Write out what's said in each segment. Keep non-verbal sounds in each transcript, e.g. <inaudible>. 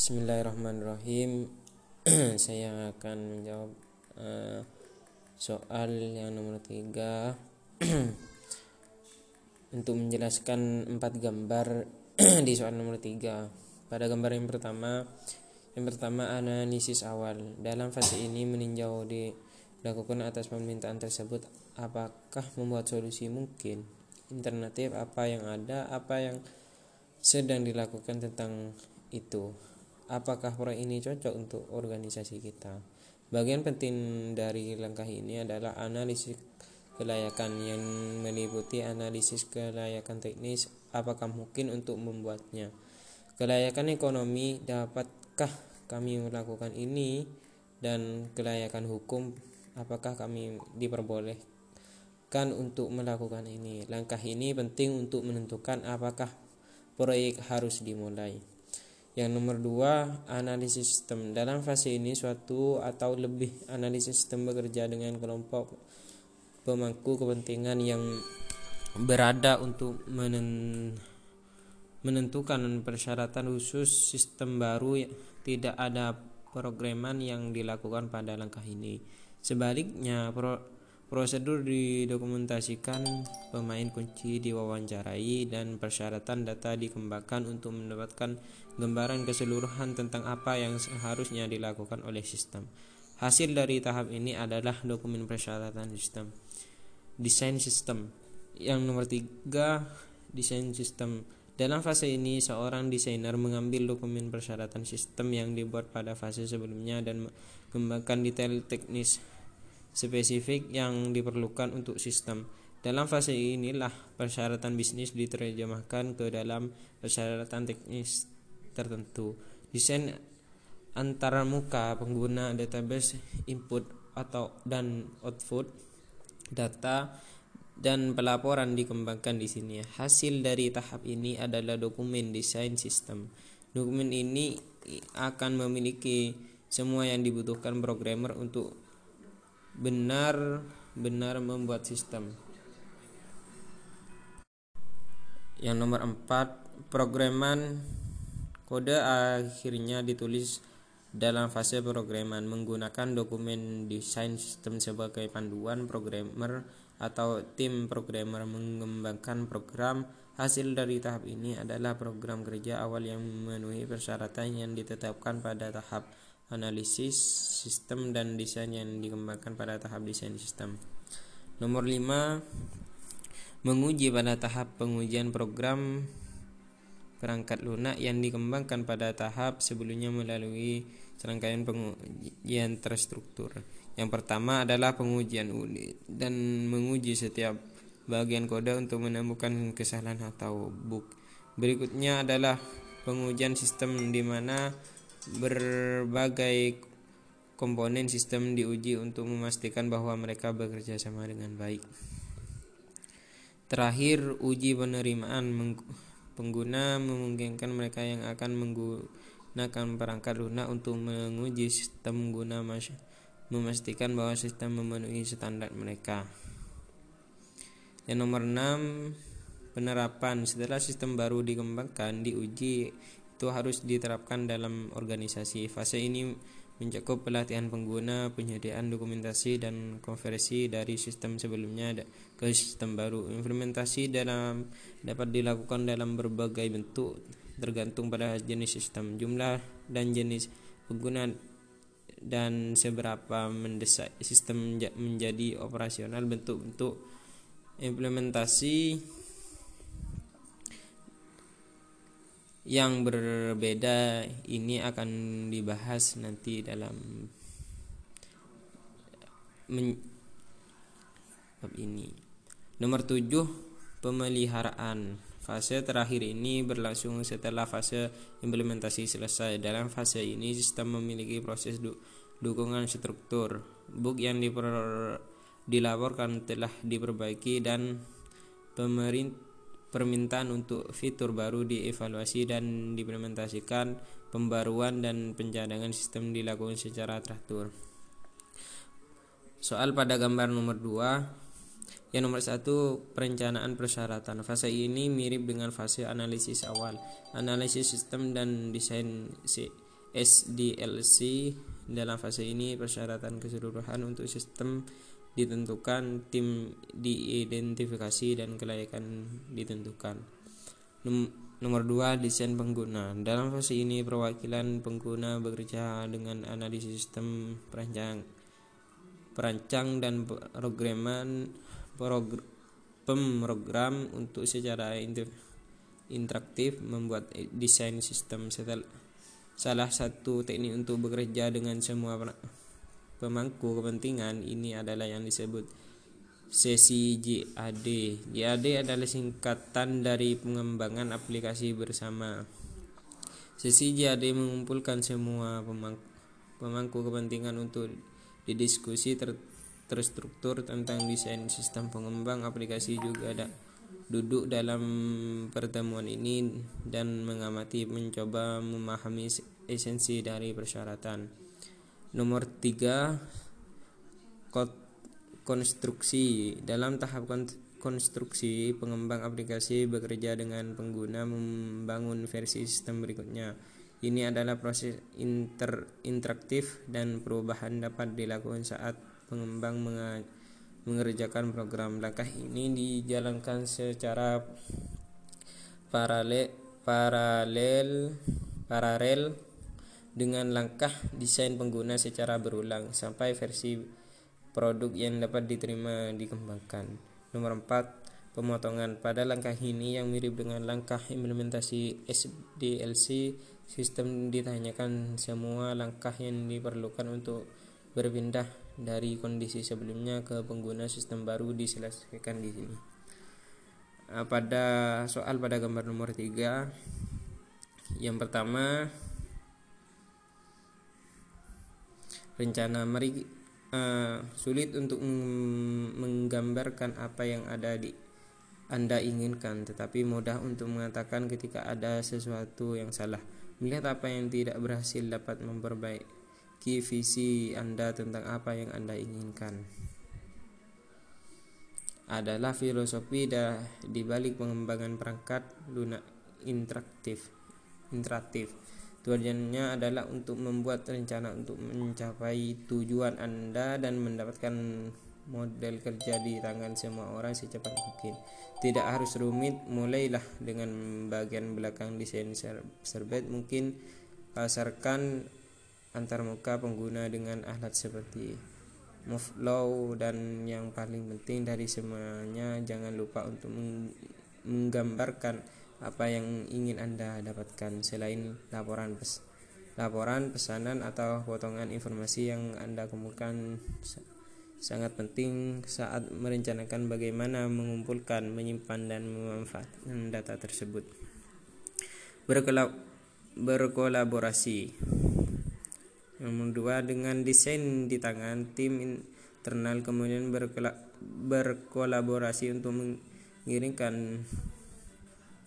Bismillahirrahmanirrahim. <clears throat> Saya akan menjawab uh, soal yang nomor tiga <clears throat> untuk menjelaskan empat gambar <clears throat> di soal nomor tiga. Pada gambar yang pertama, yang pertama analisis awal. Dalam fase ini meninjau dilakukan atas permintaan tersebut apakah membuat solusi mungkin, alternatif apa yang ada, apa yang sedang dilakukan tentang itu apakah proyek ini cocok untuk organisasi kita. Bagian penting dari langkah ini adalah analisis kelayakan yang meliputi analisis kelayakan teknis apakah mungkin untuk membuatnya. Kelayakan ekonomi dapatkah kami melakukan ini dan kelayakan hukum apakah kami diperbolehkan untuk melakukan ini. Langkah ini penting untuk menentukan apakah proyek harus dimulai. Yang nomor dua, analisis sistem. Dalam fase ini, suatu atau lebih analisis sistem bekerja dengan kelompok pemangku kepentingan yang berada untuk menen menentukan persyaratan khusus sistem baru tidak ada programan yang dilakukan pada langkah ini. Sebaliknya, pro Prosedur didokumentasikan, pemain kunci diwawancarai, dan persyaratan data dikembangkan untuk mendapatkan gambaran keseluruhan tentang apa yang seharusnya dilakukan oleh sistem. Hasil dari tahap ini adalah dokumen persyaratan sistem. Desain sistem. Yang nomor tiga, desain sistem. Dalam fase ini, seorang desainer mengambil dokumen persyaratan sistem yang dibuat pada fase sebelumnya dan mengembangkan detail teknis spesifik yang diperlukan untuk sistem. Dalam fase inilah persyaratan bisnis diterjemahkan ke dalam persyaratan teknis tertentu. Desain antara muka pengguna database input atau dan output data dan pelaporan dikembangkan di sini. Hasil dari tahap ini adalah dokumen desain sistem. Dokumen ini akan memiliki semua yang dibutuhkan programmer untuk benar-benar membuat sistem. Yang nomor empat, programan kode akhirnya ditulis dalam fase programan menggunakan dokumen desain sistem sebagai panduan programmer atau tim programmer mengembangkan program hasil dari tahap ini adalah program kerja awal yang memenuhi persyaratan yang ditetapkan pada tahap analisis sistem dan desain yang dikembangkan pada tahap desain sistem. Nomor 5 menguji pada tahap pengujian program perangkat lunak yang dikembangkan pada tahap sebelumnya melalui serangkaian pengujian terstruktur. Yang pertama adalah pengujian unit dan menguji setiap bagian kode untuk menemukan kesalahan atau bug. Berikutnya adalah pengujian sistem di mana berbagai komponen sistem diuji untuk memastikan bahwa mereka bekerja sama dengan baik. Terakhir, uji penerimaan pengguna memungkinkan mereka yang akan menggunakan perangkat lunak untuk menguji sistem guna memastikan bahwa sistem memenuhi standar mereka. Yang nomor 6, penerapan setelah sistem baru dikembangkan diuji itu harus diterapkan dalam organisasi. Fase ini mencakup pelatihan pengguna, penyediaan dokumentasi dan konversi dari sistem sebelumnya ke sistem baru. Implementasi dalam dapat dilakukan dalam berbagai bentuk tergantung pada jenis sistem, jumlah dan jenis pengguna dan seberapa mendesak sistem menjadi operasional bentuk-bentuk implementasi yang berbeda ini akan dibahas nanti dalam ini. Nomor 7, pemeliharaan. Fase terakhir ini berlangsung setelah fase implementasi selesai. Dalam fase ini sistem memiliki proses du dukungan struktur. Bug yang dilaporkan telah diperbaiki dan pemerintah permintaan untuk fitur baru dievaluasi dan diimplementasikan pembaruan dan pencadangan sistem dilakukan secara teratur. Soal pada gambar nomor 2 yang nomor satu perencanaan persyaratan. Fase ini mirip dengan fase analisis awal. Analisis sistem dan desain SDLC dalam fase ini persyaratan keseluruhan untuk sistem ditentukan tim diidentifikasi dan kelayakan ditentukan. Nomor 2 desain pengguna. Dalam fase ini perwakilan pengguna bekerja dengan analisis sistem perancang perancang dan programan pemrogram untuk secara interaktif membuat desain sistem. Setelah salah satu teknik untuk bekerja dengan semua pemangku kepentingan ini adalah yang disebut sesi JAD. JAD adalah singkatan dari pengembangan aplikasi bersama. Sesi JAD mengumpulkan semua pemangku, kepentingan untuk didiskusi ter terstruktur tentang desain sistem pengembang aplikasi juga ada duduk dalam pertemuan ini dan mengamati mencoba memahami esensi dari persyaratan. Nomor tiga konstruksi dalam tahap konstruksi pengembang aplikasi bekerja dengan pengguna membangun versi sistem berikutnya. Ini adalah proses inter interaktif dan perubahan dapat dilakukan saat pengembang mengerjakan program. Langkah ini dijalankan secara paralel paralel paralel dengan langkah desain pengguna secara berulang sampai versi produk yang dapat diterima dikembangkan. Nomor 4 pemotongan pada langkah ini yang mirip dengan langkah implementasi SDLC Sistem ditanyakan semua langkah yang diperlukan untuk berpindah dari kondisi sebelumnya ke pengguna sistem baru diselesaikan di sini. Ah, pada soal pada gambar nomor 3 yang pertama rencana mari uh, sulit untuk menggambarkan apa yang ada di Anda inginkan tetapi mudah untuk mengatakan ketika ada sesuatu yang salah Melihat apa yang tidak berhasil dapat memperbaiki visi Anda tentang apa yang Anda inginkan. Adalah filosofi dah di balik pengembangan perangkat lunak interaktif. Interaktif. Tujuannya adalah untuk membuat rencana untuk mencapai tujuan Anda dan mendapatkan model kerja di tangan semua orang secepat mungkin. Tidak harus rumit, mulailah dengan bagian belakang desain serbet mungkin pasarkan antarmuka pengguna dengan alat seperti move low dan yang paling penting dari semuanya jangan lupa untuk menggambarkan apa yang ingin Anda dapatkan selain laporan pes laporan pesanan atau potongan informasi yang Anda kumpulkan sangat penting saat merencanakan bagaimana mengumpulkan, menyimpan, dan memanfaatkan data tersebut. berkolaborasi. Nomor dua, dengan desain di tangan, tim internal kemudian berkolaborasi untuk mengirimkan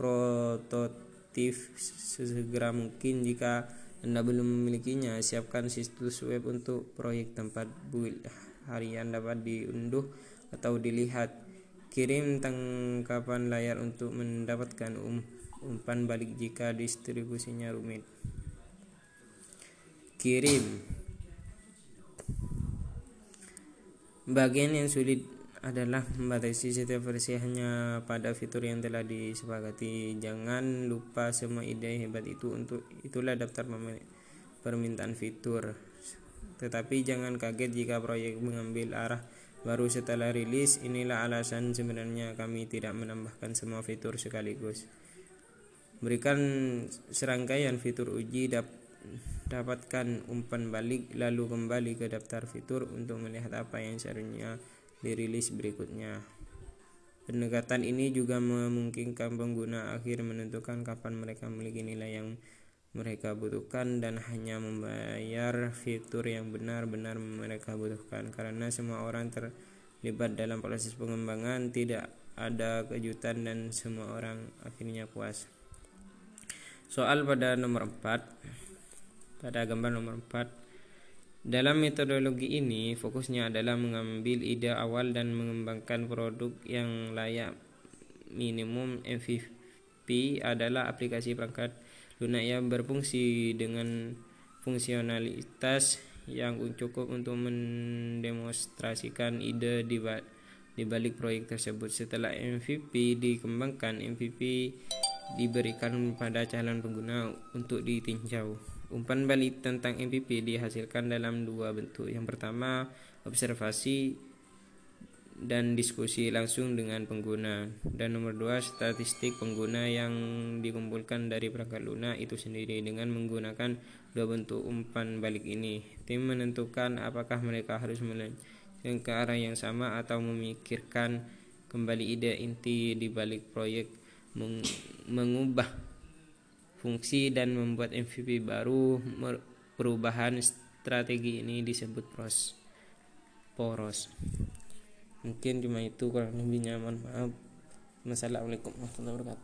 prototip sesegera mungkin jika Anda belum memilikinya, siapkan situs web untuk proyek tempat build harian dapat diunduh atau dilihat. Kirim tangkapan layar untuk mendapatkan um, umpan balik jika distribusinya rumit. Kirim. Bagian yang sulit adalah membatasi setiap versi hanya pada fitur yang telah disepakati. Jangan lupa semua ide hebat itu untuk itulah daftar permintaan fitur. Tetapi jangan kaget jika proyek mengambil arah baru setelah rilis. Inilah alasan sebenarnya kami tidak menambahkan semua fitur sekaligus. Berikan serangkaian fitur uji dap dapatkan umpan balik lalu kembali ke daftar fitur untuk melihat apa yang seharusnya dirilis berikutnya. Pendekatan ini juga memungkinkan pengguna akhir menentukan kapan mereka memiliki nilai yang mereka butuhkan dan hanya membayar fitur yang benar-benar mereka butuhkan karena semua orang terlibat dalam proses pengembangan tidak ada kejutan dan semua orang akhirnya puas soal pada nomor 4 pada gambar nomor 4 dalam metodologi ini fokusnya adalah mengambil ide awal dan mengembangkan produk yang layak minimum MVP adalah aplikasi perangkat lunak yang berfungsi dengan fungsionalitas yang cukup untuk mendemonstrasikan ide di balik proyek tersebut. Setelah MVP dikembangkan, MVP diberikan pada calon pengguna untuk ditinjau. Umpan balik tentang MVP dihasilkan dalam dua bentuk. Yang pertama, observasi dan diskusi langsung dengan pengguna. Dan nomor dua, statistik pengguna yang dikumpulkan dari perangkat lunak itu sendiri dengan menggunakan dua bentuk umpan balik ini. Tim menentukan apakah mereka harus melenceng ke arah yang sama atau memikirkan kembali ide inti di balik proyek meng mengubah fungsi dan membuat MVP baru perubahan strategi ini disebut pros poros. Mungkin cuma itu kurang lebihnya. Mohon maaf. Assalamualaikum warahmatullahi wabarakatuh